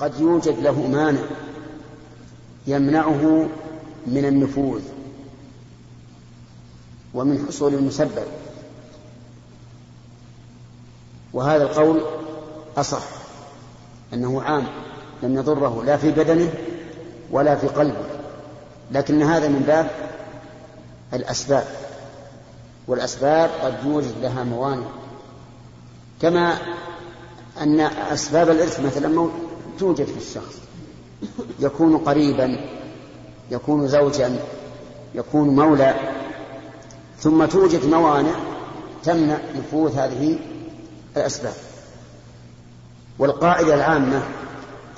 قد يوجد له مانع يمنعه من النفوذ ومن حصول المسبب. وهذا القول أصح أنه عام لم يضره لا في بدنه ولا في قلبه لكن هذا من باب الأسباب والأسباب قد يوجد لها موانع. كما أن أسباب الإرث مثلا توجد في الشخص. يكون قريبا يكون زوجا يكون مولى. ثم توجد موانع تمنع نفوذ هذه الأسباب. والقاعدة العامة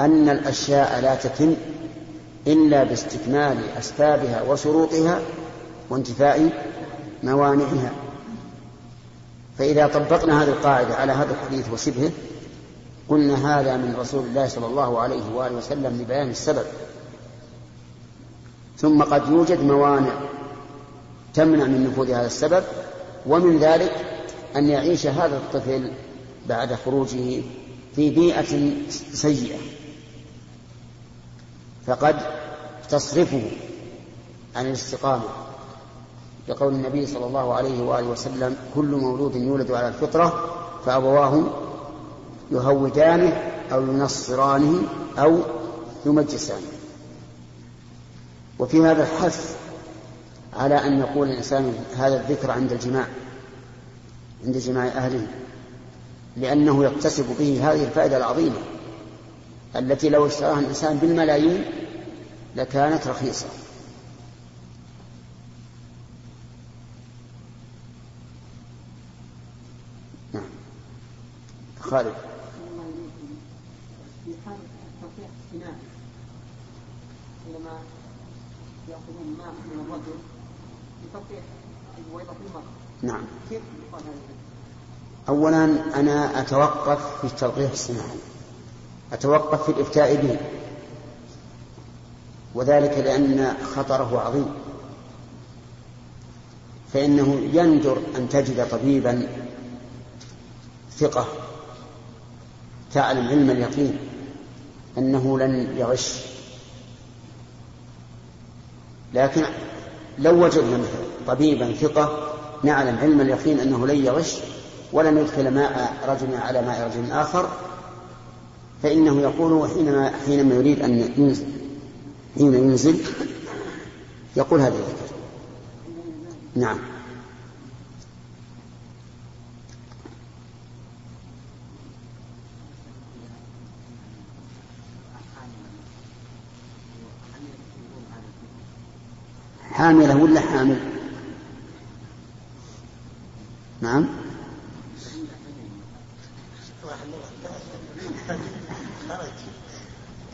أن الأشياء لا تتم إلا باستكمال أسبابها وشروطها وانتفاء موانعها. فإذا طبقنا هذه القاعدة على هذا الحديث وشبهه قلنا هذا من رسول الله صلى الله عليه وآله وسلم لبيان السبب. ثم قد يوجد موانع تمنع من نفوذ هذا السبب ومن ذلك أن يعيش هذا الطفل بعد خروجه في بيئة سيئة. فقد تصرفه عن الاستقامة. لقول النبي صلى الله عليه وآله وسلم كل مولود يولد على الفطرة فأبواه يهودانه أو ينصرانه أو يمجسانه. وفي هذا الحث على أن يقول الإنسان هذا الذكر عند الجماع عند جماع أهله لأنه يكتسب به هذه الفائدة العظيمة التي لو اشتراها الإنسان بالملايين لكانت رخيصة. نعم. خالد. من الرجل البويضة في المرأة نعم. كيف يقال هذا أولا أنا أتوقف في التلقيح الصناعي. أتوقف في الإفتاء به. وذلك لأن خطره عظيم. فإنه يندر أن تجد طبيبا ثقة تعلم علم اليقين أنه لن يغش لكن لو وجدنا مثلا طبيبا ثقة نعلم علم اليقين أنه لن يغش ولم يدخل ماء رجل على ماء رجل آخر فإنه يقول حينما حينما يريد أن ينزل حين ينزل يقول هذا الذكر. نعم. حاملة ولا حامل؟ نعم.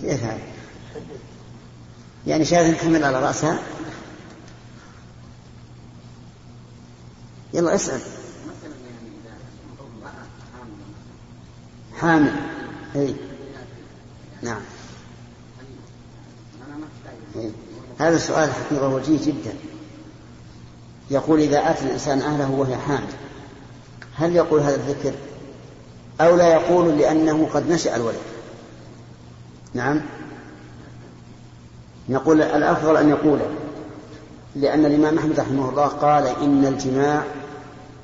كيف هذا؟ يعني شاهد حمل على رأسها؟ يلا اسأل. حامل. اي نعم إيه. هذا السؤال حقيقة وجيه جدا. يقول إذا أتى الإنسان أهله وهي حامل هل يقول هذا الذكر؟ أو لا يقول لأنه قد نشأ الولد؟ نعم. نقول الأفضل أن يقول لأن الإمام أحمد رحمه الله قال إن الجماع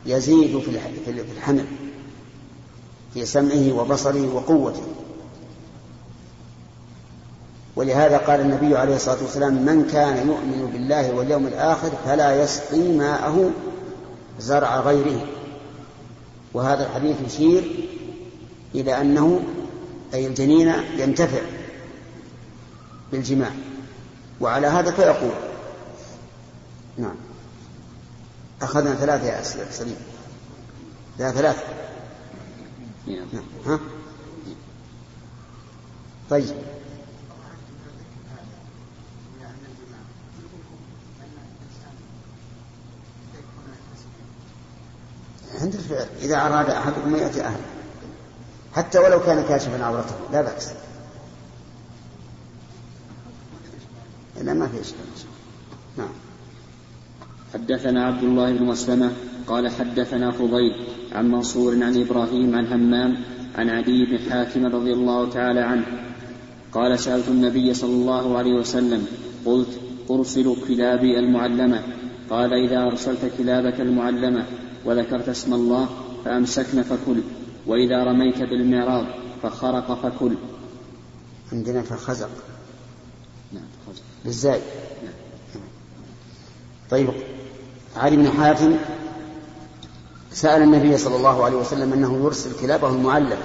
يزيد في الحمل في سمعه وبصره وقوته. ولهذا قال النبي عليه الصلاة والسلام من كان يؤمن بالله واليوم الآخر فلا يسقي ماءه زرع غيره. وهذا الحديث يشير إلى أنه أي الجنين ينتفع بالجماع. وعلى هذا فيقول نعم أخذنا ثلاثة يا سليم. لا ثلاثة. نعم. ها؟ طيب. عند الفعل إذا أراد أحدكم يأتي أهله حتى ولو كان كاشفا عورته لا بأس. إلا ما في إشكال. نعم. حدثنا عبد الله بن مسلمة قال حدثنا فضيل عن منصور عن إبراهيم عن همام عن عدي بن حاتم رضي الله تعالى عنه. قال سألت النبي صلى الله عليه وسلم قلت أرسل كلابي المعلمة. قال إذا أرسلت كلابك المعلمة وذكرت اسم الله فأمسكن فكل وإذا رميت بالمعراض فخرق فكل. عندنا فخزق نعم بالزاي نعم. طيب علي بن حاتم سأل النبي صلى الله عليه وسلم أنه يرسل كلابه المعلم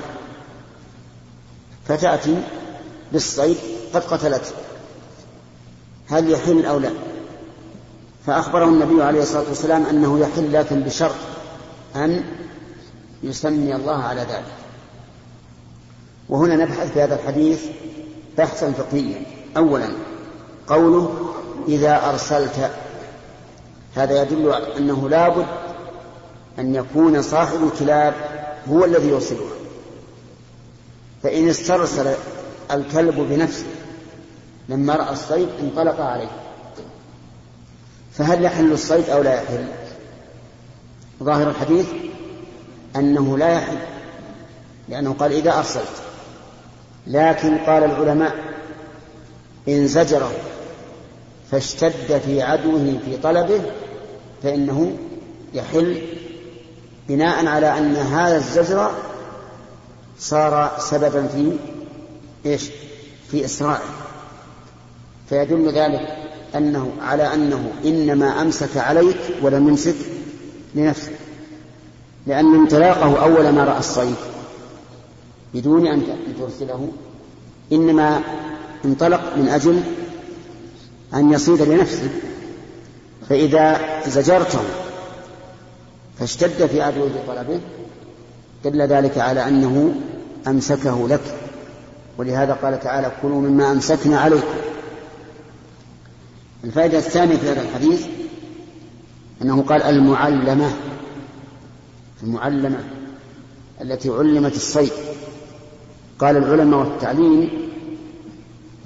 فتأتي بالصيد قد قتلته هل يحل أو لا؟ فأخبره النبي عليه الصلاة والسلام أنه يحل لكن بشرط أن يسمي الله على ذلك. وهنا نبحث في هذا الحديث بحثا فقهيا. أولا قوله إذا أرسلت. هذا يدل أنه لابد أن يكون صاحب الكلاب هو الذي يرسلها فإن استرسل الكلب بنفسه لما رأى الصيد انطلق عليه. فهل يحل الصيد أو لا يحل؟ ظاهر الحديث أنه لا يحل لأنه قال إذا أرسلت لكن قال العلماء إن زجره فاشتد في عدوه في طلبه فإنه يحل بناء على أن هذا الزجر صار سببا في إيش؟ في إسرائه. فيدل ذلك أنه على أنه إنما أمسك عليك ولم يمسك لنفسه لأن انطلاقه أول ما رأى الصيد بدون أن ترسله. إنما انطلق من أجل أن يصيد لنفسه. فإذا زجرته فاشتد في عدوه طلبه دل ذلك على أنه أمسكه لك. ولهذا قال تعالى كلوا مما أمسكنا عليكم. الفائدة الثانية في هذا الحديث أنه قال المعلمة المعلمة التي علمت الصيد. قال العلماء والتعليم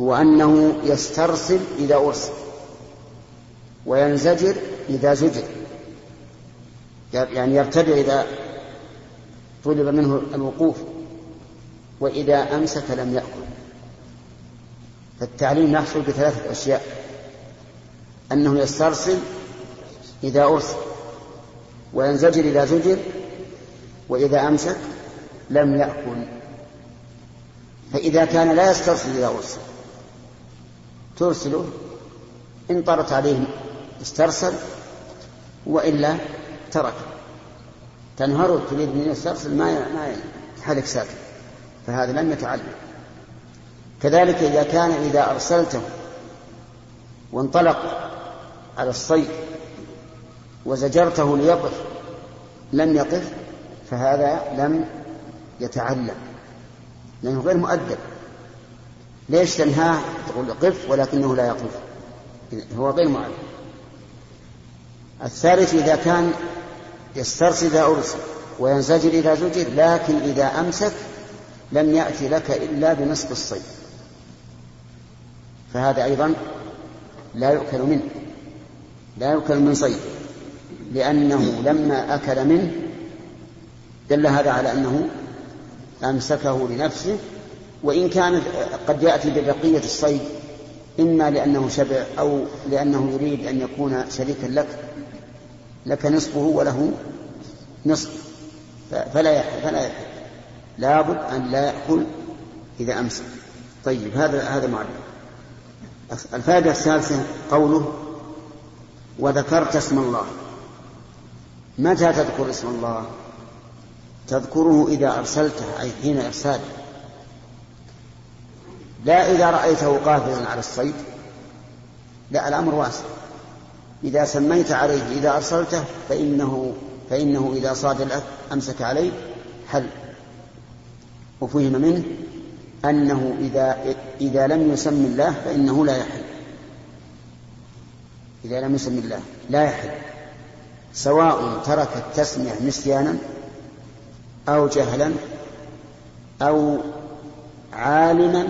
هو أنه يسترسل إذا أرسل وينزجر إذا زجر. يعني يرتدع إذا طلب منه الوقوف وإذا أمسك لم يأكل. فالتعليم يحصل بثلاثة أشياء. أنه يسترسل إذا أرسل وينزجر إذا زجر وإذا أمسك لم يأكل. فإذا كان لا يسترسل إذا أرسل ترسله إن طرت عليه استرسل وإلا ترك. تنهره تريد من يسترسل ما ما يحلك ساكن. فهذا لم يتعلم. كذلك إذا كان إذا أرسلته وانطلق على الصيد وزجرته ليقف لم يقف فهذا لم يتعلم لأنه غير مؤدب. ليش تنهاه؟ تقول قف ولكنه لا يقف هو غير معلم الثالث إذا كان يسترسل إذا أرسل وينزجر إذا زجر لكن إذا أمسك لم يأتي لك إلا بنصف الصيد فهذا أيضا لا يؤكل منه. لا يؤكل من صيد لأنه لما أكل منه دل هذا على أنه أمسكه لنفسه وإن كان قد يأتي ببقية الصيد إما لأنه شبع أو لأنه يريد أن يكون شريكا لك لك نصفه وله نصف فلا يحل فلا يحل لابد أن لا يأكل إذا أمسك. طيب هذا هذا معلم الفائدة الثالثة قوله وذكرت اسم الله. متى تذكر اسم الله؟ تذكره إذا أرسلته أي حين إرساله. لا إذا رأيته قافزا على الصيد. لا الأمر واسع. إذا سميت عليه إذا أرسلته فإنه فإنه إذا صاد الأكل أمسك عليه حل. وفهم منه أنه إذا إذا لم يسم الله فإنه لا يحل. إذا لم يسم الله. لا يحل. سواء ترك التسمية نسيانا أو جهلا أو عالما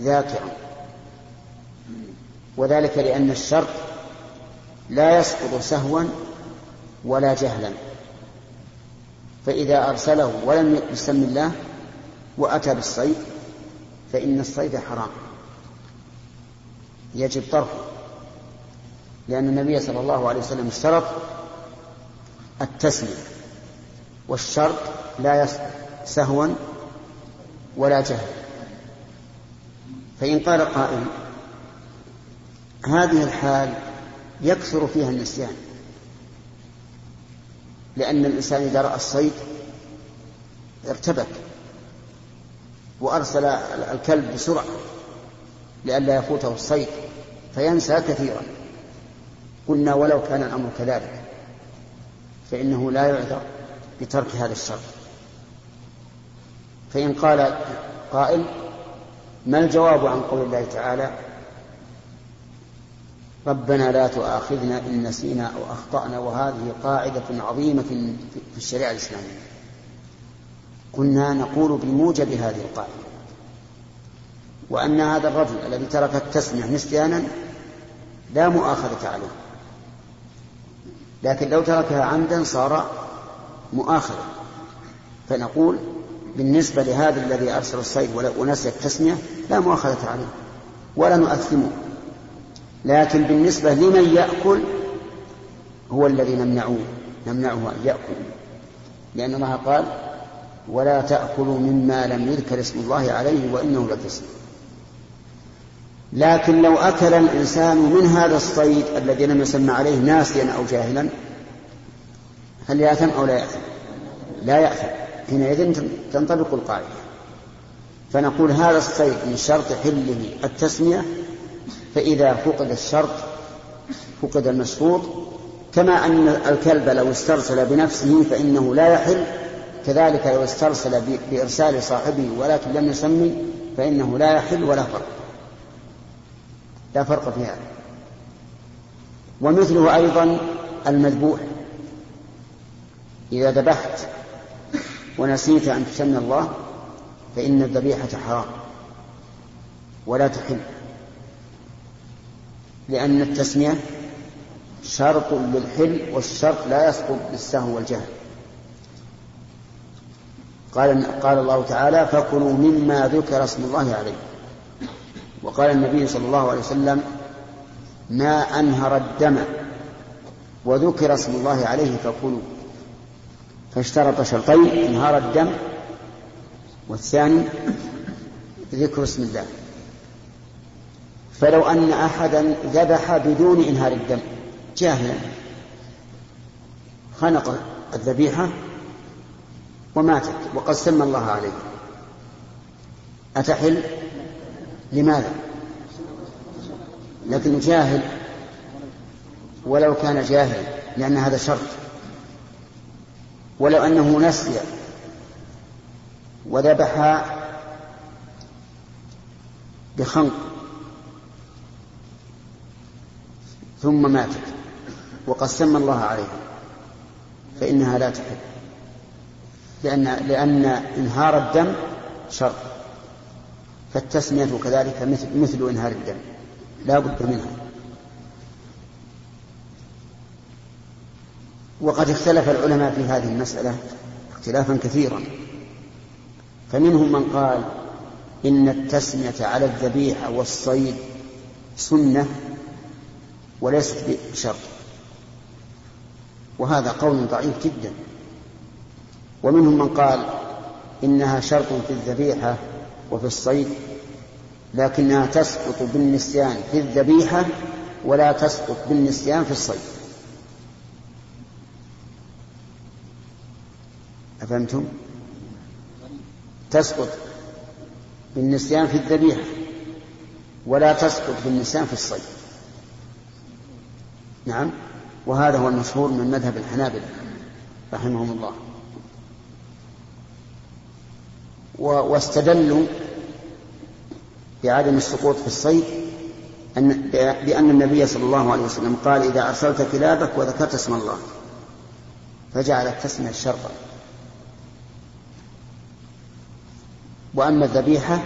ذاكرا. وذلك لأن الشرط لا يسقط سهوا ولا جهلا. فإذا أرسله ولم يسم الله وأتى بالصيد فإن الصيد حرام. يجب طرحه. لأن النبي صلى الله عليه وسلم اشترط التسمية والشرط لا سهوا ولا جهل. فإن قال قائل هذه الحال يكثر فيها النسيان لأن الإنسان إذا رأى الصيد ارتبك وأرسل الكلب بسرعة لئلا يفوته الصيد فينسى كثيرا. قلنا ولو كان الأمر كذلك فإنه لا يعذر بترك هذا الشرط. فإن قال قائل ما الجواب عن قول الله تعالى؟ ربنا لا تؤاخذنا إن نسينا أو أخطأنا وهذه قاعدة عظيمة في الشريعة الإسلامية. كنا نقول بموجب هذه القاعدة وأن هذا الرجل الذي ترك التسمية نسيانا لا مؤاخذة عليه. لكن لو تركها عمدا صار مؤاخذة فنقول بالنسبة لهذا الذي أرسل الصيد ونسي التسمية لا مؤاخذة عليه ولا نؤثمه. لكن بالنسبة لمن يأكل هو الذي نمنعه نمنعه أن يأكل. لأن الله قال ولا تأكلوا مما لم يذكر اسم الله عليه وإنه لفسق. لكن لو أكل الإنسان من هذا الصيد الذي لم يسمى عليه ناسيا أو جاهلا هل يأثم أو لا يأثم؟ لا يأثم. حينئذ تنطبق القاعدة. فنقول هذا الصيد من شرط حله التسمية فإذا فقد الشرط فقد المشروط كما أن الكلب لو استرسل بنفسه فإنه لا يحل كذلك لو استرسل بإرسال صاحبه ولكن لم يسمي فإنه لا يحل ولا فرق. لا فرق في هذا. ومثله أيضا المذبوح. إذا ذبحت ونسيت أن تسمي الله فإن الذبيحة حرام ولا تحل لأن التسمية شرط للحل والشرط لا يسقط بالسهو والجهل. قال قال الله تعالى فكلوا مما ذكر اسم الله عليه. وقال النبي صلى الله عليه وسلم ما أنهر الدم وذكر اسم الله عليه فكلوا. فاشترط شرطين إنهار الدم والثاني ذكر اسم الله. فلو أن أحدا ذبح بدون إنهار الدم جاهلا خنق الذبيحة وماتت وقد سمى الله عليه. أتحل؟ لماذا؟ لكنه جاهل ولو كان جاهل لأن هذا شرط. ولو أنه نسي وذبح بخنق ثم ماتت وقد سمى الله عليها فإنها لا تحل. لأن لأن إنهار الدم شر فالتسمية كذلك مثل مثل إنهار الدم. لا بد منها. وقد اختلف العلماء في هذه المسألة اختلافا كثيرا. فمنهم من قال إن التسمية على الذبيحة والصيد سنة وليست بشرط. وهذا قول ضعيف جدا. ومنهم من قال إنها شرط في الذبيحة وفي الصيد لكنها تسقط بالنسيان في الذبيحة ولا تسقط بالنسيان في الصيد أفهمتم؟ تسقط بالنسيان في الذبيحة ولا تسقط بالنسيان في الصيد نعم وهذا هو المشهور من مذهب الحنابلة رحمهم الله. واستدلوا بعدم السقوط في الصيد أن بأن النبي صلى الله عليه وسلم قال إذا أرسلت كلابك وذكرت اسم الله فجعل التسمية شرطا وأما الذبيحة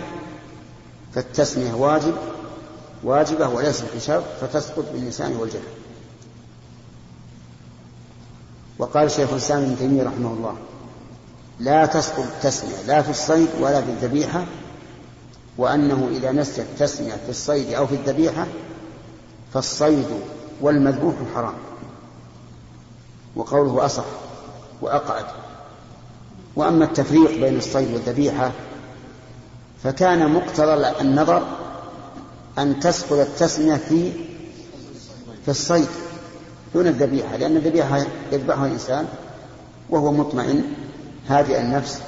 فالتسمية واجب واجبة وليست بشرط فتسقط باللسان والجهل. وقال شيخ الإسلام ابن تيمية رحمه الله لا تسقط التسمية لا في الصيد ولا في الذبيحة وأنه إذا نسيت تسمية في الصيد أو في الذبيحة فالصيد والمذبوح حرام. وقوله أصح وأقعد. وأما التفريق بين الصيد والذبيحة فكان مقتضى النظر أن تسقط التسمية في في الصيد دون الذبيحة لأن الذبيحة يذبحها الإنسان وهو مطمئن. هادئ النفس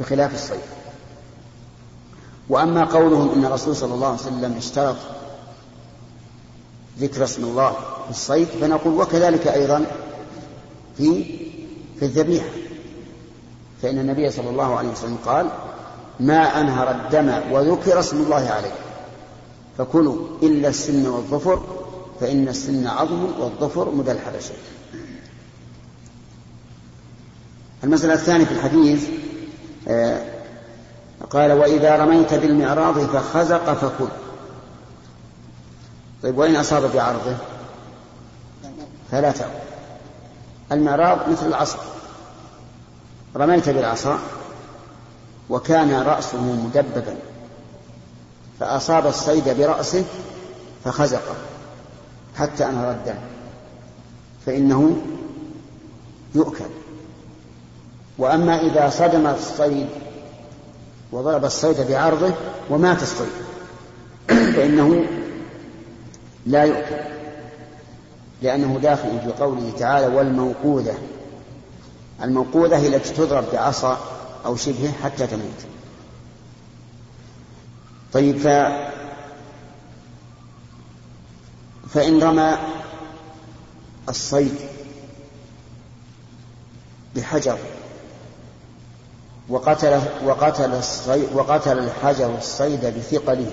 بخلاف الصيد وأما قولهم أن الرسول صلى الله عليه وسلم اشترط ذكر اسم الله في الصيد فنقول وكذلك أيضا في في الذبيحة. فإن النبي صلى الله عليه وسلم قال ما أنهر الدم وذكر اسم الله عليه. فكلوا إلا السن والظفر فإن السن عظم والظفر مدى الحبشة المسألة الثانية في الحديث آه قال وإذا رميت بالمعراض فخزق فكل. طيب وإن أصاب بعرضه؟ فلا تأكل المعراض مثل العصا. رميت بالعصا وكان رأسه مدببا فأصاب الصيد برأسه فخزقه حتى أنهر الدم فإنه يؤكل. وأما إذا صدم الصيد وضرب الصيد بعرضه ومات الصيد فإنه لا يؤكل لأنه داخل في قوله تعالى والموقوذة. الموقوذة هي التي تضرب بعصا أو شبهه حتى تموت. طيب ف فإن رمى الصيد بحجر وقتل وقتل الصيد وقتل الحجر الصيد بثقله.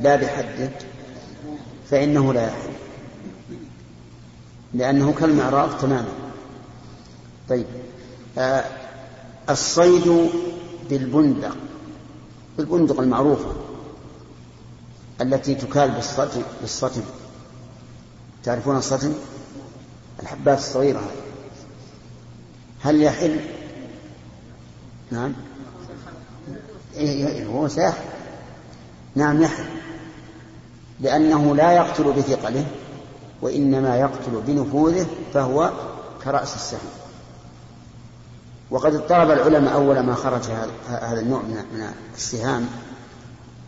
لا بحده فإنه لا يحل. لأنه كالمعراض تماما. طيب آه الصيد بالبندق بالبندق المعروفة التي تكال بالصتم بالصتم تعرفون الصتم الحبات الصغيرة هل يحل؟ نعم. إيه, إيه،, إيه، هو سيحل نعم يحل. لأنه لا يقتل بثقله وإنما يقتل بنفوذه فهو كرأس السهم وقد اضطرب العلماء أول ما خرج هذا النوع من السهام.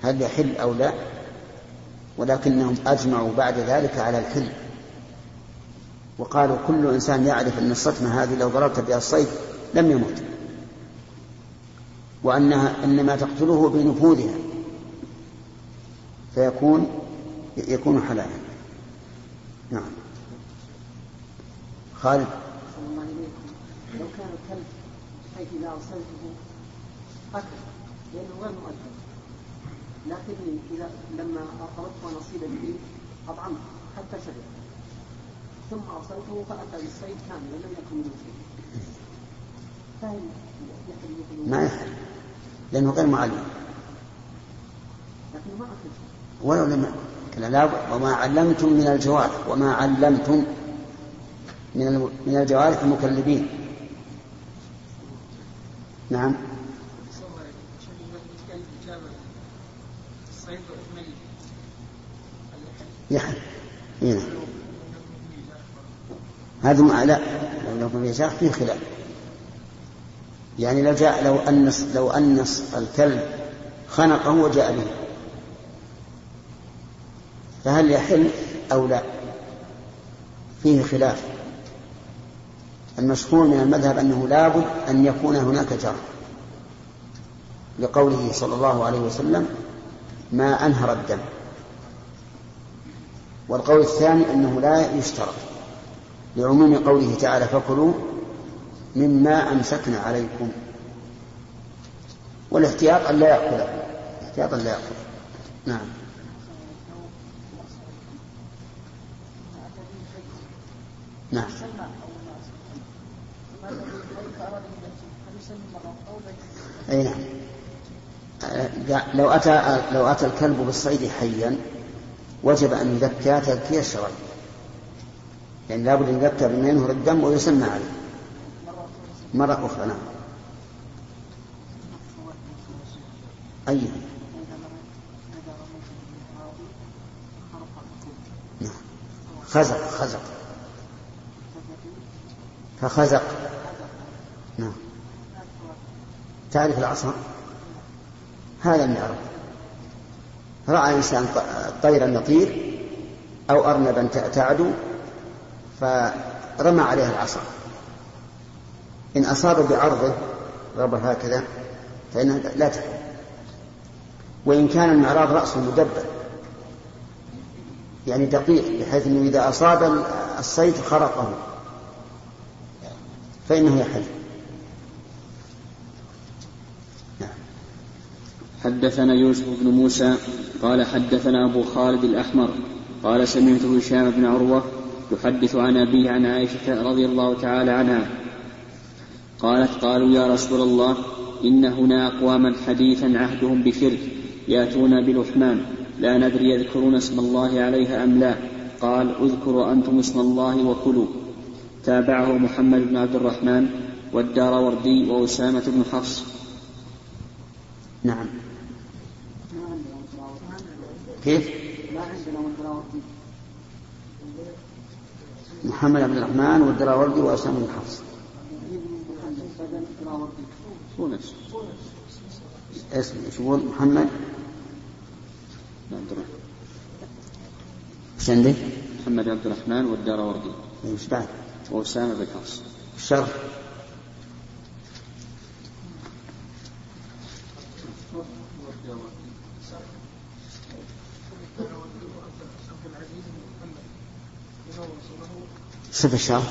هل يحل أو لا؟ ولكنهم أجمعوا بعد ذلك على الحل. وقالوا كل إنسان يعرف أن الصدمة هذه لو ضربت بها الصيد لم يمت وأنها إنما تقتله بنفوذها. فيكون يكون حلالا. نعم. خالد؟ لو كان الكلب حيث إذا أرسلته قتل لأنه غير مؤدب لكني إذا لما أردت نصيب به أطعمته حتى شرب ثم أرسلته فأتى بالصيد كاملا لم يكن منه شيء فهل ما يحل لأنه غير معلم. لكنه ما ولو لم لا وما علمتم من الجوارح وما علمتم من من الجوارح المكلبين نعم. يحل هنا هذا لا لو في شاخ فيه خلاف. يعني لو جاء لو أنس لو أنس الكلب خنقه وجاء به. فهل يحل أو لا؟ فيه خلاف. المشهور من المذهب أنه لابد أن يكون هناك جار لقوله صلى الله عليه وسلم ما أنهر الدم. والقول الثاني أنه لا يشترط. لعموم قوله تعالى فكلوا مما أمسكنا عليكم. والاحتياط أن لا يأكل. احتياط أن لا يأكل. نعم. نعم. أي نعم. لو أتى لو أتى الكلب بالصيد حيا وجب أن يذكى تذكية الشرعي يعني لابد أن يذكى بما ينهر الدم ويسمى عليه. مرة أخرى نعم. أي. نعم. خزق خزق. فخزق. نعم. تعرف العصا؟ هذا المعرض رأى إنسان طيرا يطير أو أرنبا تعدو فرمى عليها العصا. إن أصاب بعرضه ضرب هكذا فإنها لا تحل وإن كان المعراض رأسه مدبر يعني دقيق بحيث أنه إذا أصاب الصيد خرقه. فإنه يحل. نعم. حدثنا يوسف بن موسى قال حدثنا أبو خالد الأحمر قال سمعت هشام بن عروة يحدث عن أبيه عن عائشة رضي الله تعالى عنها. قالت قالوا يا رسول الله إن هنا أقواما حديثا عهدهم بشرك يأتون بلحمان لا ندري يذكرون اسم الله عليها أم لا. قال اذكروا أنتم اسم الله وكلوا. تابعه محمد بن عبد الرحمن والدار وردي وأسامة بن حفص. نعم. كيف؟ محمد بن الرحمن والدراوردي وأسامة بن حفص. هو نفسه اسم يقول محمد؟ عبد الرحمن. إيش عندك؟ محمد عبد الرحمن والدراوردي. إيش بعد؟ وأسامة بن حفص. الشرح. صف الشرح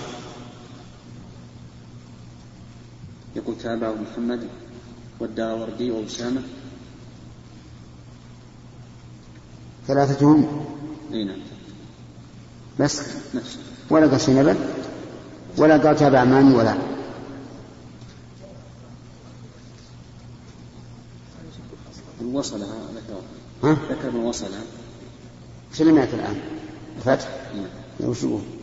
يقول تابعه محمد والداوردي وأسامة. ثلاثتهم إي نعم. بس؟ نفس. ولا قال شيء ولا قال تابع من ولا؟ وصلها ذكر ها؟ ذكر من وصلها إيش اللي مات الآن؟ الفتح؟ نعم. وش يقول؟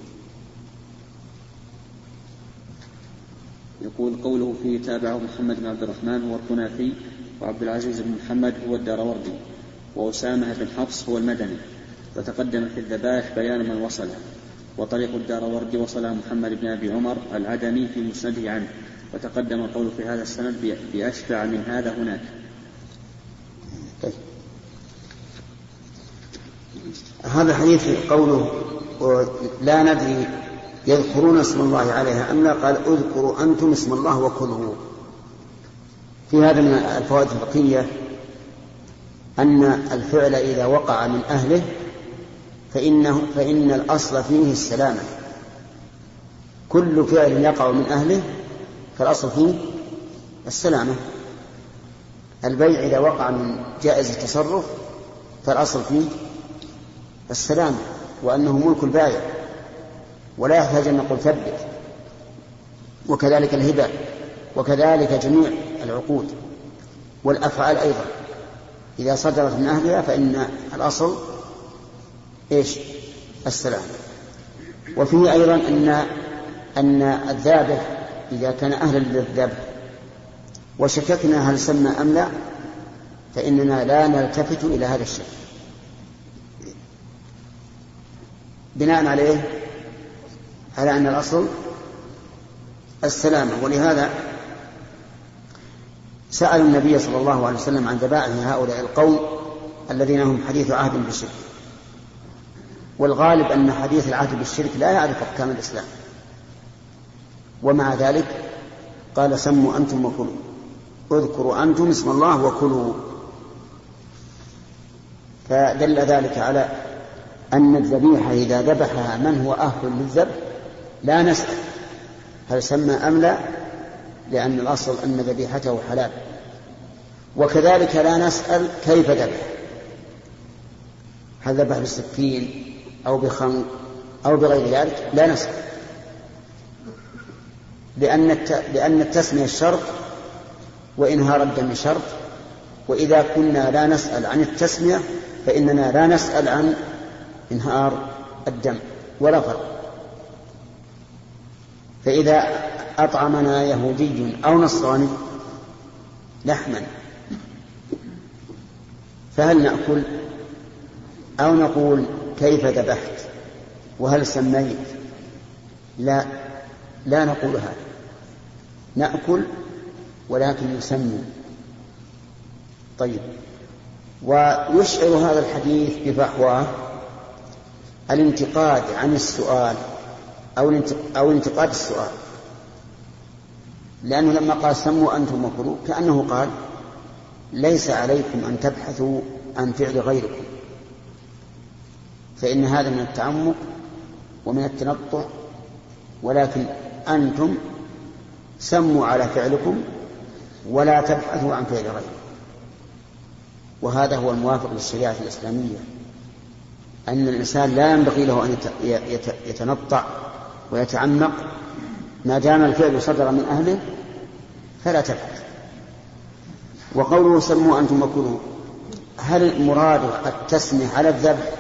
يقول قوله فيه تابعه محمد بن عبد الرحمن هو القنافي وعبد العزيز بن محمد هو الداروردي وأسامة بن حفص هو المدني. وتقدم في الذبائح بيان من وصلها وطريق الداروردي وصلها محمد بن أبي عمر العدني في مسنده عنه. وتقدم القول في هذا السند بأشبع من هذا هناك. طيب. هذا حديث قوله لا ندري يذكرون اسم الله عليها أم لا؟ قال اذكروا أنتم اسم الله وكلوا في هذا من الفوائد الفقهية أن الفعل إذا وقع من أهله فإنه فإن الأصل فيه السلامة. كل فعل يقع من أهله فالأصل فيه السلامة. البيع إذا وقع من جائز التصرف فالأصل فيه السلامة وأنه ملك البائع. ولا يحتاج أن نقول ثبت. وكذلك الهبة وكذلك جميع العقود والأفعال أيضا. إذا صدرت من أهلها فإن الأصل إيش؟ السلام. وفيه أيضا أن أن الذابح إذا كان أهلا للذبح وشككنا هل سمى أم لا فإننا لا نلتفت إلى هذا الشيء بناء عليه على أن الأصل السلامة ولهذا سألوا النبي صلى الله عليه وسلم عن ذبائح هؤلاء القوم الذين هم حديث عهد بالشرك. والغالب أن حديث العهد بالشرك لا يعرف أحكام الإسلام. ومع ذلك قال سموا أنتم وكلوا. اذكروا أنتم اسم الله وكلوا. فدل ذلك على أن الذبيحة إذا ذبحها من هو أهل للذبح؟ لا نسأل. هل سمى أم لا؟ لأن الأصل أن ذبيحته حلال. وكذلك لا نسأل كيف ذبح. هل ذبح بالسكين أو بخنق أو بغير ذلك؟ لا نسأل. لأن لأن التسمية شرط وإنهار الدم شرط وإذا كنا لا نسأل عن التسمية فإننا لا نسأل عن إنهار الدم ولا فرق. فإذا أطعمنا يهودي أو نصراني لحما فهل نأكل؟ أو نقول كيف ذبحت؟ وهل سميت؟ لا لا نقول هذا. نأكل ولكن نسمي طيب. ويشعر هذا الحديث بفحواه الانتقاد عن السؤال أو أو انتقاد السؤال. لأنه لما قال سموا أنتم وكلوا كأنه قال ليس عليكم أن تبحثوا عن فعل غيركم. فإن هذا من التعمق ومن التنطع ولكن أنتم سموا على فعلكم ولا تبحثوا عن فعل غيركم. وهذا هو الموافق للشريعة الإسلامية أن الإنسان لا ينبغي له أن يتنطع ويتعمق ما دام الفعل صدر من أهله فلا تبحث وقوله سموا أنتم وكلوا هل المراد التسمية على الذبح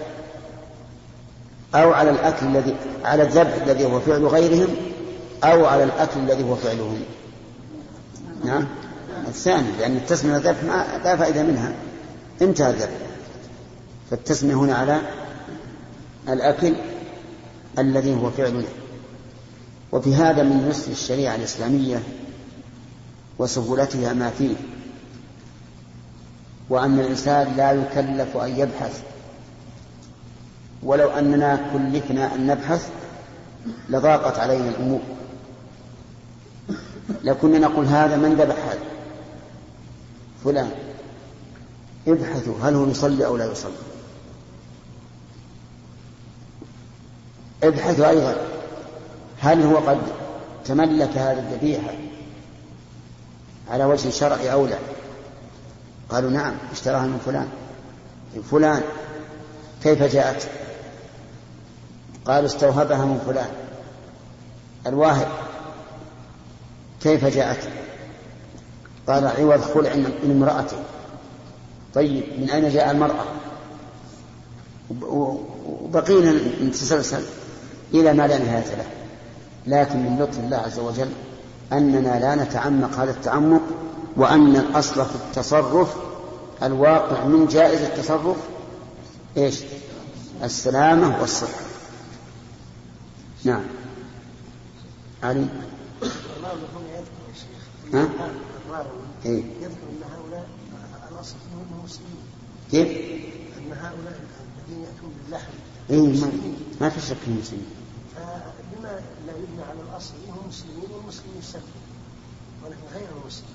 أو على الأكل الذي على الذبح الذي هو فعل غيرهم أو على الأكل الذي هو فعلهم؟ نعم. الثاني لأن التسمية الذبح ما لا فائدة منها. انتهى الذبح. فالتسمية هنا على الأكل الذي هو فعل وفي هذا من يسر الشريعة الإسلامية وسهولتها ما فيه. وأن الإنسان لا يكلف أن يبحث. ولو أننا كلفنا أن نبحث لضاقت علينا الأمور. لكنا نقول هذا من ذبح هذا؟ فلان. ابحثوا هل هو يصلي أو لا يصلي؟ ابحثوا أيضا. هل هو قد تملك هذه الذبيحة على وجه شرعي أو لا؟ قالوا نعم اشتراها من فلان. فلان. كيف جاءت؟ قالوا استوهبها من فلان. الواهب. كيف جاءت؟ قال عوض خلع من امرأته طيب من أين جاء المرأة؟ وبقينا نتسلسل إلى ما لا نهاية له. لكن من لطف الله عز وجل أننا لا نتعمق هذا التعمق وأن الأصل في التصرف الواقع من جائز التصرف إيش السلامة والصحة نعم علي ها؟ إيه؟ يذكر أن هؤلاء الأصل فيهم مسلمين كيف؟ أن هؤلاء الذين يأتون باللحم إيه ما, ما في شك فيهم مسلمين فلما لا يبنى على الأصل هم مسلمين والمسلم يسلم ولكن غير المسلم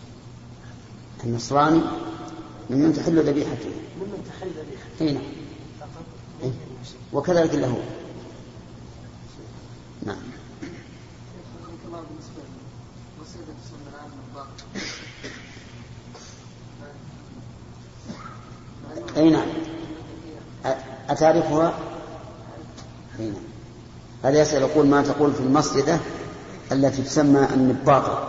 النصراني ممن تحل ذبيحته؟ ممن تحل ذبيحته. إي نعم. إيه؟ وكذلك اليهود نعم. أي نعم. أتعرفها؟ أي نعم. هذا يسأل يقول ما تقول في المصيدة التي تسمى النباطة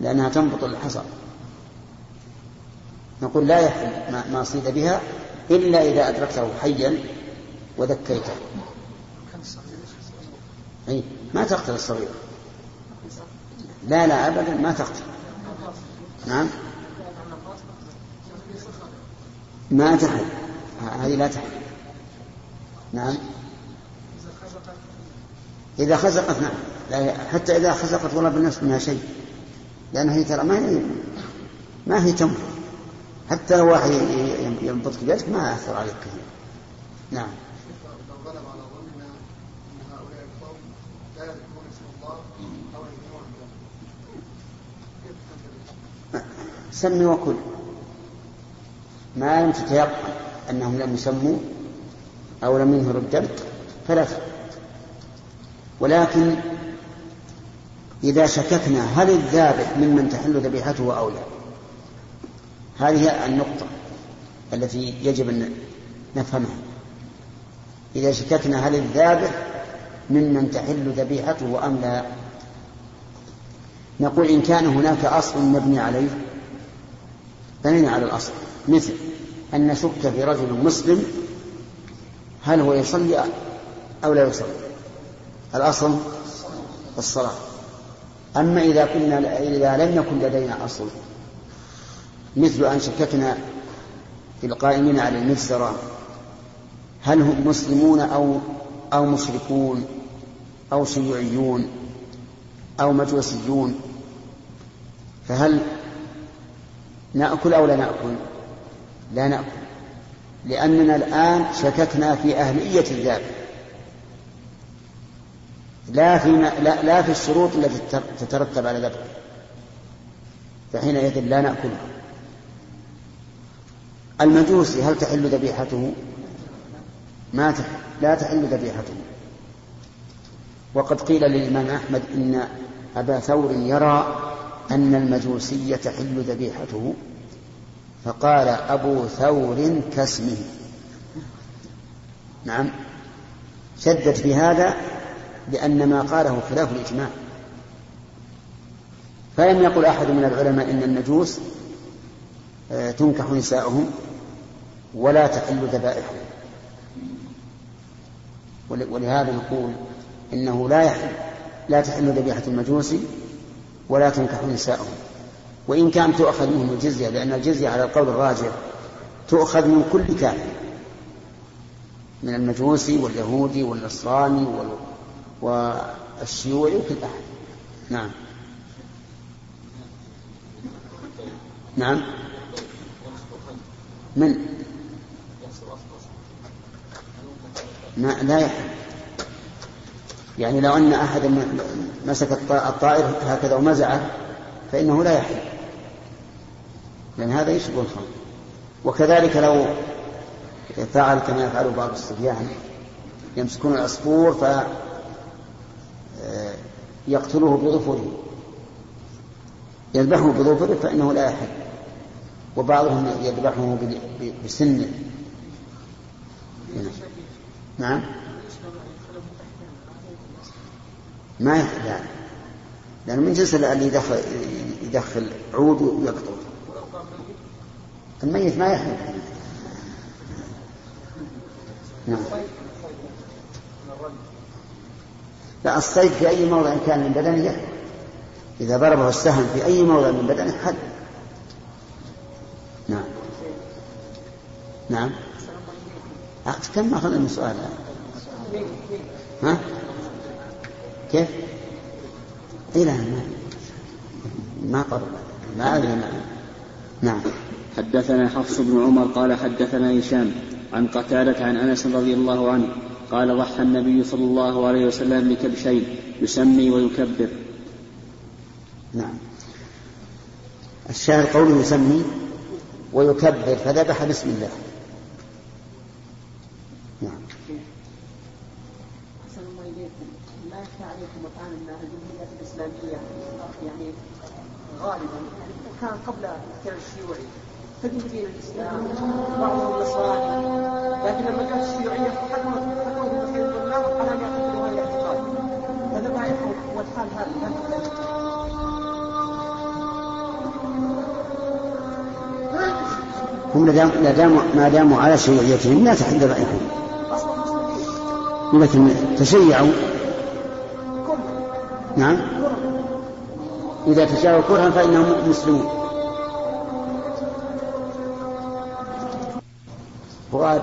لأنها تنبط الحصى. نقول لا يحل ما صيد بها إلا إذا أدركته حيا وذكيته. أي ما تقتل الصغير. لا لا أبدا ما تقتل. نعم. ما تحل. هذه لا تحل. نعم. إذا خزقت نعم. حتى إذا خزقت والله بالنفس منها شيء. لأنها هي ترى ما هي ما هي تمر. حتى لو واحد ينبضك بيدك ما يأثر عليك كثير. نعم. سمي وكل. ما لم تتيقن أنهم لم يسموا أو لم ينهروا الدم فلا ولكن إذا شككنا هل الذابح ممن تحل ذبيحته أو لا؟ هذه النقطة التي يجب أن نفهمها. إذا شككنا هل الذابح ممن تحل ذبيحته أم لا؟ نقول إن كان هناك أصل مبني عليه. بنينا على الأصل. مثل أن نشك في رجل مسلم هل هو يصلي أو لا يصلي؟ الأصل الصلاة. أما إذا كنا إذا لم يكن لدينا أصل مثل أن شككنا في القائمين على المجزرة هل هم مسلمون أو أو مشركون أو شيوعيون أو مجوسيون فهل نأكل أو لا نأكل؟ لا نأكل لأننا الآن شككنا في أهلية الذبح لا في لا, لا في الشروط التي تترتب على ذبحه فحينئذ لا نأكله المجوسي هل تحل ذبيحته؟ ما تحل لا تحل ذبيحته. وقد قيل للإمام أحمد إن أبا ثور يرى أن المجوسي تحل ذبيحته فقال أبو ثور كاسمه. نعم شدد في هذا لأن ما قاله خلاف الإجماع. فلم يقل أحد من العلماء إن المجوس آه، تنكح نساؤهم ولا تحل ذبائحهم. ولهذا نقول إنه لا يحل لا تحل ذبيحة المجوس ولا تنكح نساؤهم. وإن كان تؤخذ منهم الجزية لأن الجزية على القول الراجح تؤخذ من كل كافر من المجوسي واليهودي والنصراني والشيوعي وكل أحد. نعم. نعم. من؟ ما لا يحل. يعني لو أن أحدا مسك الطائر هكذا ومزعه فإنه لا يحل. لأن هذا يشبه الخمر وكذلك لو فعل كما يفعل بعض الصبيان يمسكون العصفور يقتله بظفره يذبحه بظفره فإنه لا يحل. وبعضهم يذبحه بسنه. نعم. ما يحل لأنه من جنس اللي يدخل يدخل عود ويقطع الميت ما يحل. نعم. لا الصيد في أي موضع كان من بدنه. يحل إذا ضربه السهم في أي موضع من بدنه حل نعم. نعم. كم أخذنا من سؤال؟ ها؟ كيف؟ إيه لا ما ما قرب ما. نعم. حدثنا حفص بن عمر قال حدثنا هشام عن قتادة عن أنس رضي الله عنه قال ضحى النبي صلى الله عليه وسلم بكبشين يسمي ويكبر. نعم. الشاهد قوله يسمي ويكبر فذبح بسم الله. نعم. أحسن الله إليكم. لا يخفى عليكم الجمهورية الإسلامية يعني غالبا كان قبل الاحتلال الشيوعي. تدين دين الإسلام بعضهم نصراني لكن لما جاءت الشيوعية حكمت هم ما داموا ما داموا على شيوعيتهم لا تحل ذبائحهم لكن تشيعوا نعم. إذا تشاءوا كرها فإنهم مسلمون. فؤاد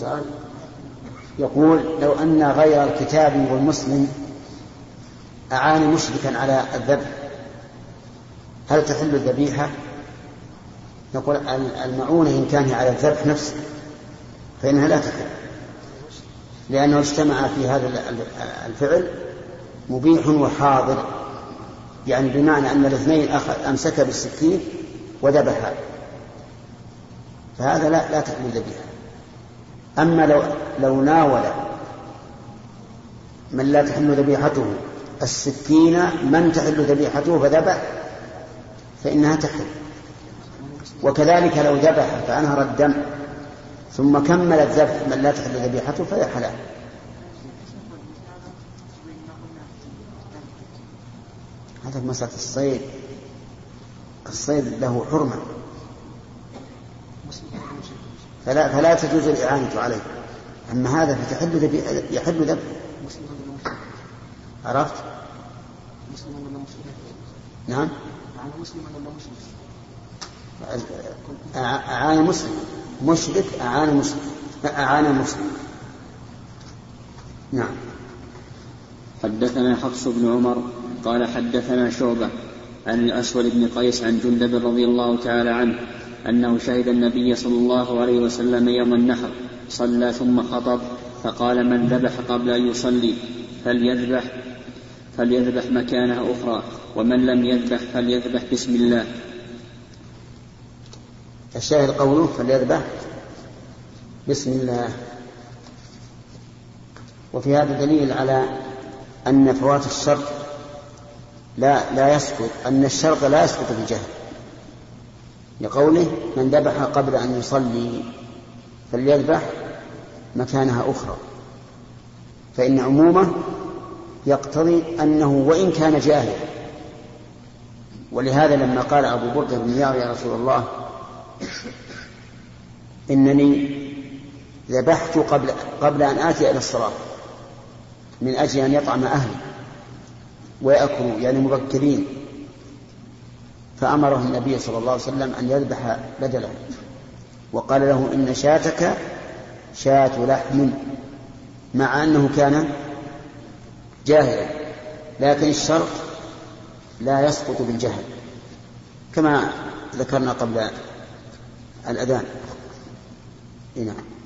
السؤال يقول لو أن غير الكتاب والمسلم أعان مشركا على الذبح هل تحل الذبيحة؟ نقول المعونة إن كان على الذبح نفسه فإنها لا تحل. لأنه اجتمع في هذا الفعل مبيح وحاضر يعني بمعنى أن الاثنين أمسك بالسكين وذبحا فهذا لا لا تحل الذبيحة. أما لو لو ناول من لا تحل ذبيحته السكين من تحل ذبيحته فذبح فإنها تحل. وكذلك لو ذبح فأنهر الدم ثم كمل الذبح من لا تحل ذبيحته فهي حلال. هذا مسألة الصيد. الصيد له حرمة. فلا فلا تجوز الإعانة عليه. أما هذا فتحل ذبي يحل ذبح عرفت؟ نعم. أعان؟ أعان مسلم. مشرك أعان مسلم. أعان مسلم. نعم. حدثنا حفص بن عمر قال حدثنا شعبة عن الأسود بن قيس عن جندب رضي الله تعالى عنه أنه شهد النبي صلى الله عليه وسلم يوم النحر صلى ثم خطب فقال من ذبح قبل أن يصلي فليذبح فليذبح مكانها أخرى ومن لم يذبح فليذبح بسم الله. الشاهد قوله فليذبح بسم الله. وفي هذا دليل على أن فوات الشرط لا لا يسقط أن الشرط لا يسقط بالجهل لقوله من ذبح قبل أن يصلي فليذبح مكانها أخرى. فإن عمومه يقتضي أنه وإن كان جاهلا. ولهذا لما قال أبو بردة بن يا رسول الله إنني ذبحت قبل قبل أن آتي إلى الصلاة من أجل أن يطعم أهلي ويأكلوا يعني مبكرين. فأمره النبي صلى الله عليه وسلم أن يذبح بدله وقال له إن شاتك شاة لحم مع أنه كان جاهلا لكن الشرط لا يسقط بالجهل كما ذكرنا قبل الأذان. نعم نعم.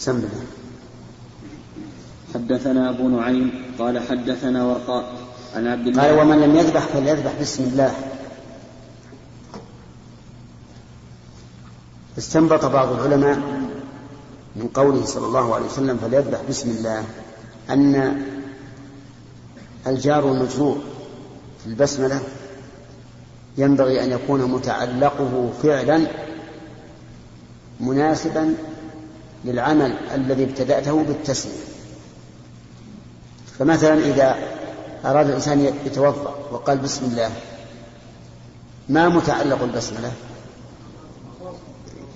سم حدثنا أبو نعيم قال حدثنا ورقاء عن عبد الله قال ومن لم يذبح فليذبح بسم الله. استنبط بعض العلماء من قوله صلى الله عليه وسلم فليذبح بسم الله أن الجار والمجرور في البسملة ينبغي أن يكون متعلقه فعلا مناسبا للعمل الذي ابتدأته بالتسمية فمثلا إذا أراد الإنسان يتوضأ وقال بسم الله ما متعلق البسملة؟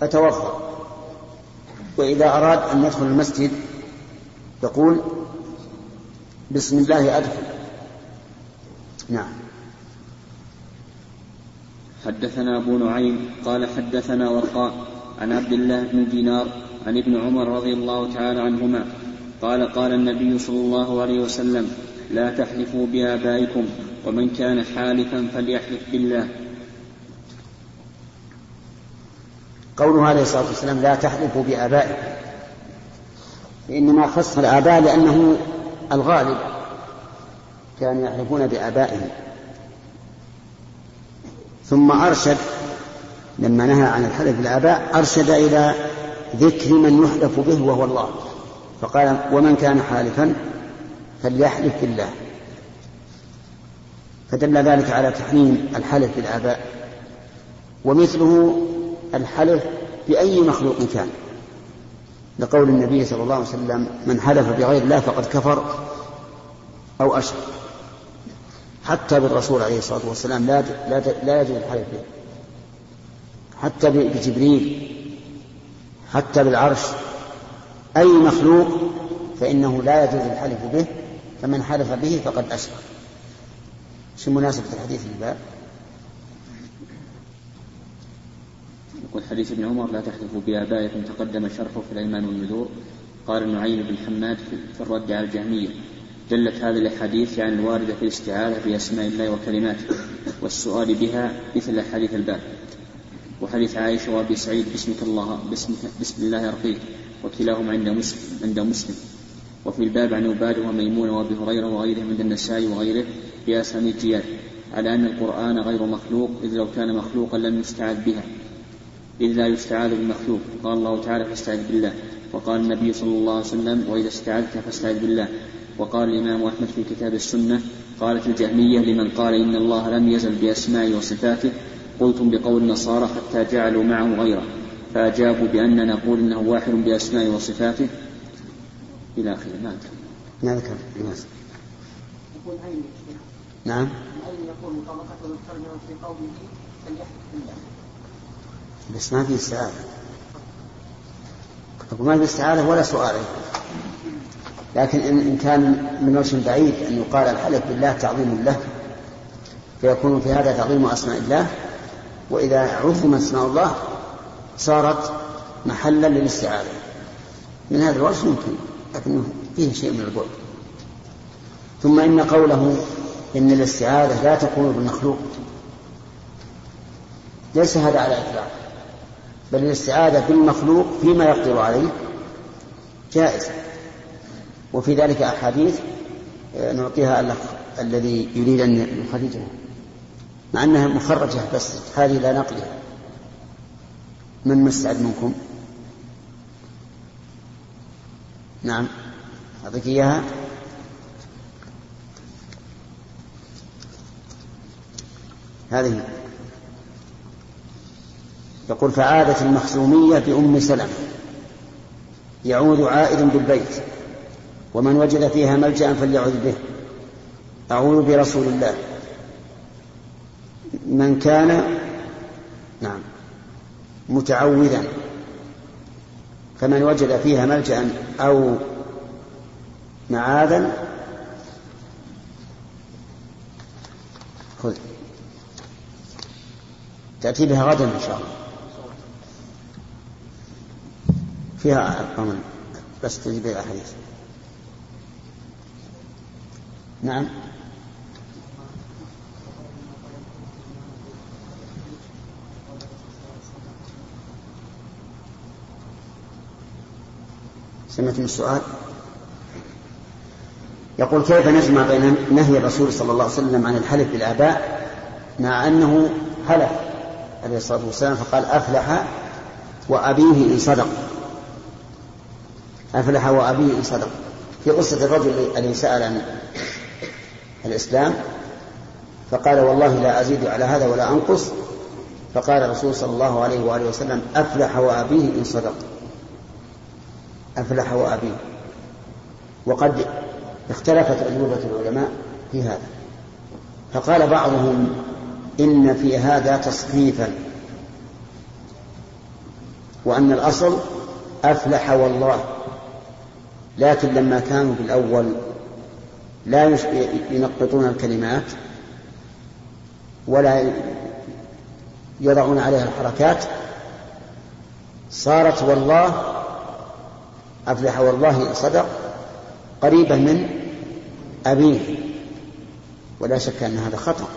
أتوضأ. وإذا أراد أن يدخل المسجد يقول بسم الله أدخل. نعم. حدثنا أبو نعيم قال حدثنا ورقاء عن عبد الله بن دينار عن ابن عمر رضي الله تعالى عنهما قال قال النبي صلى الله عليه وسلم لا تحلفوا بآبائكم ومن كان حالفا فليحلف بالله. قوله عليه الصلاة والسلام لا تحلفوا بآبائكم. إنما خص الآباء لأنه الغالب كانوا يحلفون بآبائهم. ثم أرشد لما نهى عن الحلف بالآباء أرشد إلى ذكر من يحلف به وهو الله. فقال ومن كان حالفا فليحلف بالله. فدل ذلك على تحريم الحلف بالآباء. ومثله الحلف بأي مخلوق كان. لقول النبي صلى الله عليه وسلم من حلف بغير الله فقد كفر أو أشرك. حتى بالرسول عليه الصلاة والسلام لا لا لا يجوز الحلف به. حتى بجبريل حتى بالعرش. أي مخلوق فإنه لا يجوز الحلف به فمن حلف به فقد أشرك. شو مناسبة الحديث الباب يقول حديث ابن عمر لا تحلفوا بآبائكم تقدم شرحه في الأيمان والنذور. قال نعيم بن حماد في الرد على الجهمية. دلت هذه الأحاديث عن الواردة في الاستعاذة بأسماء الله وكلماته والسؤال بها مثل حديث الباب وحديث عائشة وأبي سعيد باسمك الله باسمك بسم الله أرقيك وكلاهما عند مسلم عند مسلم. وفي الباب عن عبادة وميمونة وأبي هريرة وغيرهم عند النسائي وغيره بأسانيد جياد على أن القرآن غير مخلوق إذ لو كان مخلوقا لم يستعاذ بها. إذ لا يستعاذ بالمخلوق قال الله تعالى فاستعذ بالله. وقال النبي صلى الله عليه وسلم وإذا استعذت فاستعذ بالله. وقال الإمام أحمد في كتاب السنة قالت الجهمية لمن قال إن الله لم يزل بأسمائه وصفاته قلتم بقول النصارى حتى جعلوا معه غيره فأجابوا بأننا نقول إنه واحد بأسمائه وصفاته. إلى آخره. ما أدري. ما ذكر. يقول أين نعم. يقول طبقة في قوله فليحلف بالله بس ما في استعاذة ما في استعاذة ولا سؤال. لكن إن كان من وجه بعيد أن يقال الحلف بالله تعظيم له فيكون في هذا تعظيم أسماء الله. وإذا عظم أسماء الله صارت محلا للاستعاذة. من هذا الوجه يمكن لكنه فيه شيء من البعد. ثم إن قوله إن الاستعاذة لا تكون بالمخلوق ليس هذا على إطلاق. بل الاستعاذة بالمخلوق فيما يقدر عليه جائزة وفي ذلك أحاديث آه، نعطيها الذي يريد أن يخرجها. مع أنها مخرجة بس هذه لا نقلها من مستعد منكم؟ نعم. أعطيك إياها. هذه. يقول فعادت المخزومية بأم سلمة يعود عائد بالبيت. ومن وجد فيها ملجأ فليعوذ به. أعوذ برسول الله. من كان نعم متعوذا فمن وجد فيها ملجأ أو معاذا خذ. تأتي بها غدا إن شاء الله. فيها أرقام بس تجيب الأحاديث. نعم. سمعتم السؤال؟ يقول كيف نجمع بين نهي الرسول صلى الله عليه وسلم عن الحلف بالآباء مع أنه حلف عليه الصلاة والسلام فقال أفلح وأبيه إن صدق. أفلح وأبيه إن صدق. في قصة الرجل الذي سأل عن الإسلام فقال والله لا أزيد على هذا ولا أنقص. فقال الرسول صلى الله عليه وآله وسلم أفلح وأبيه إن صدق. أفلح وأبيه وقد اختلفت أجوبة العلماء في هذا. فقال بعضهم إن في هذا تصحيفا وأن الأصل أفلح والله لكن لما كانوا في الأول لا ينقطون الكلمات ولا يضعون عليها الحركات صارت والله أفلح والله صدق قريبة من أبيه. ولا شك أن هذا خطأ.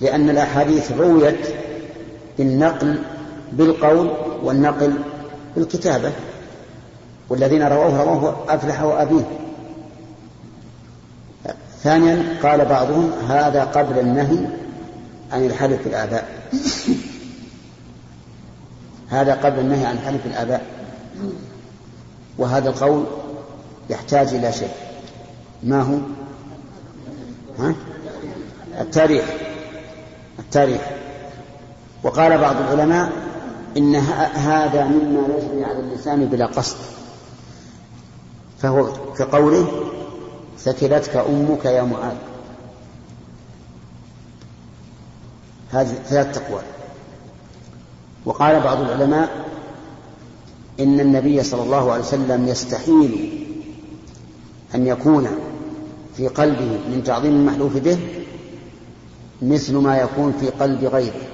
لأن الأحاديث رويت بالنقل بالقول والنقل بالكتابة. والذين رووه رووه أفلح وأبيه. ثانيا قال بعضهم هذا قبل النهي عن الحلف بالآباء. هذا قبل النهي عن حلف الآباء وهذا القول يحتاج إلى شيء. ما هو؟ ها؟ التاريخ. التاريخ. وقال بعض العلماء إن هذا مما يجري على اللسان بلا قصد. فهو كقوله ثكلتك أمك يا معاذ هذه ثلاث تقوى. وقال بعض العلماء إن النبي صلى الله عليه وسلم يستحيل أن يكون في قلبه من تعظيم المحلوف به مثل ما يكون في قلب غيره.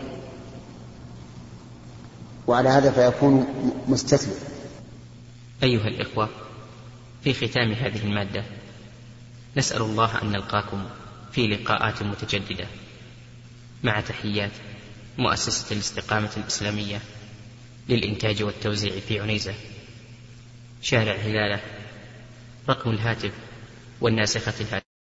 وعلى هذا فيكون مستثنى أيها الإخوة في ختام هذه المادة نسأل الله أن نلقاكم في لقاءات متجددة. مع تحيات مؤسسة الاستقامة الإسلامية. للإنتاج والتوزيع في عنيزة. شارع هلالة رقم الهاتف والناسخة الهاتف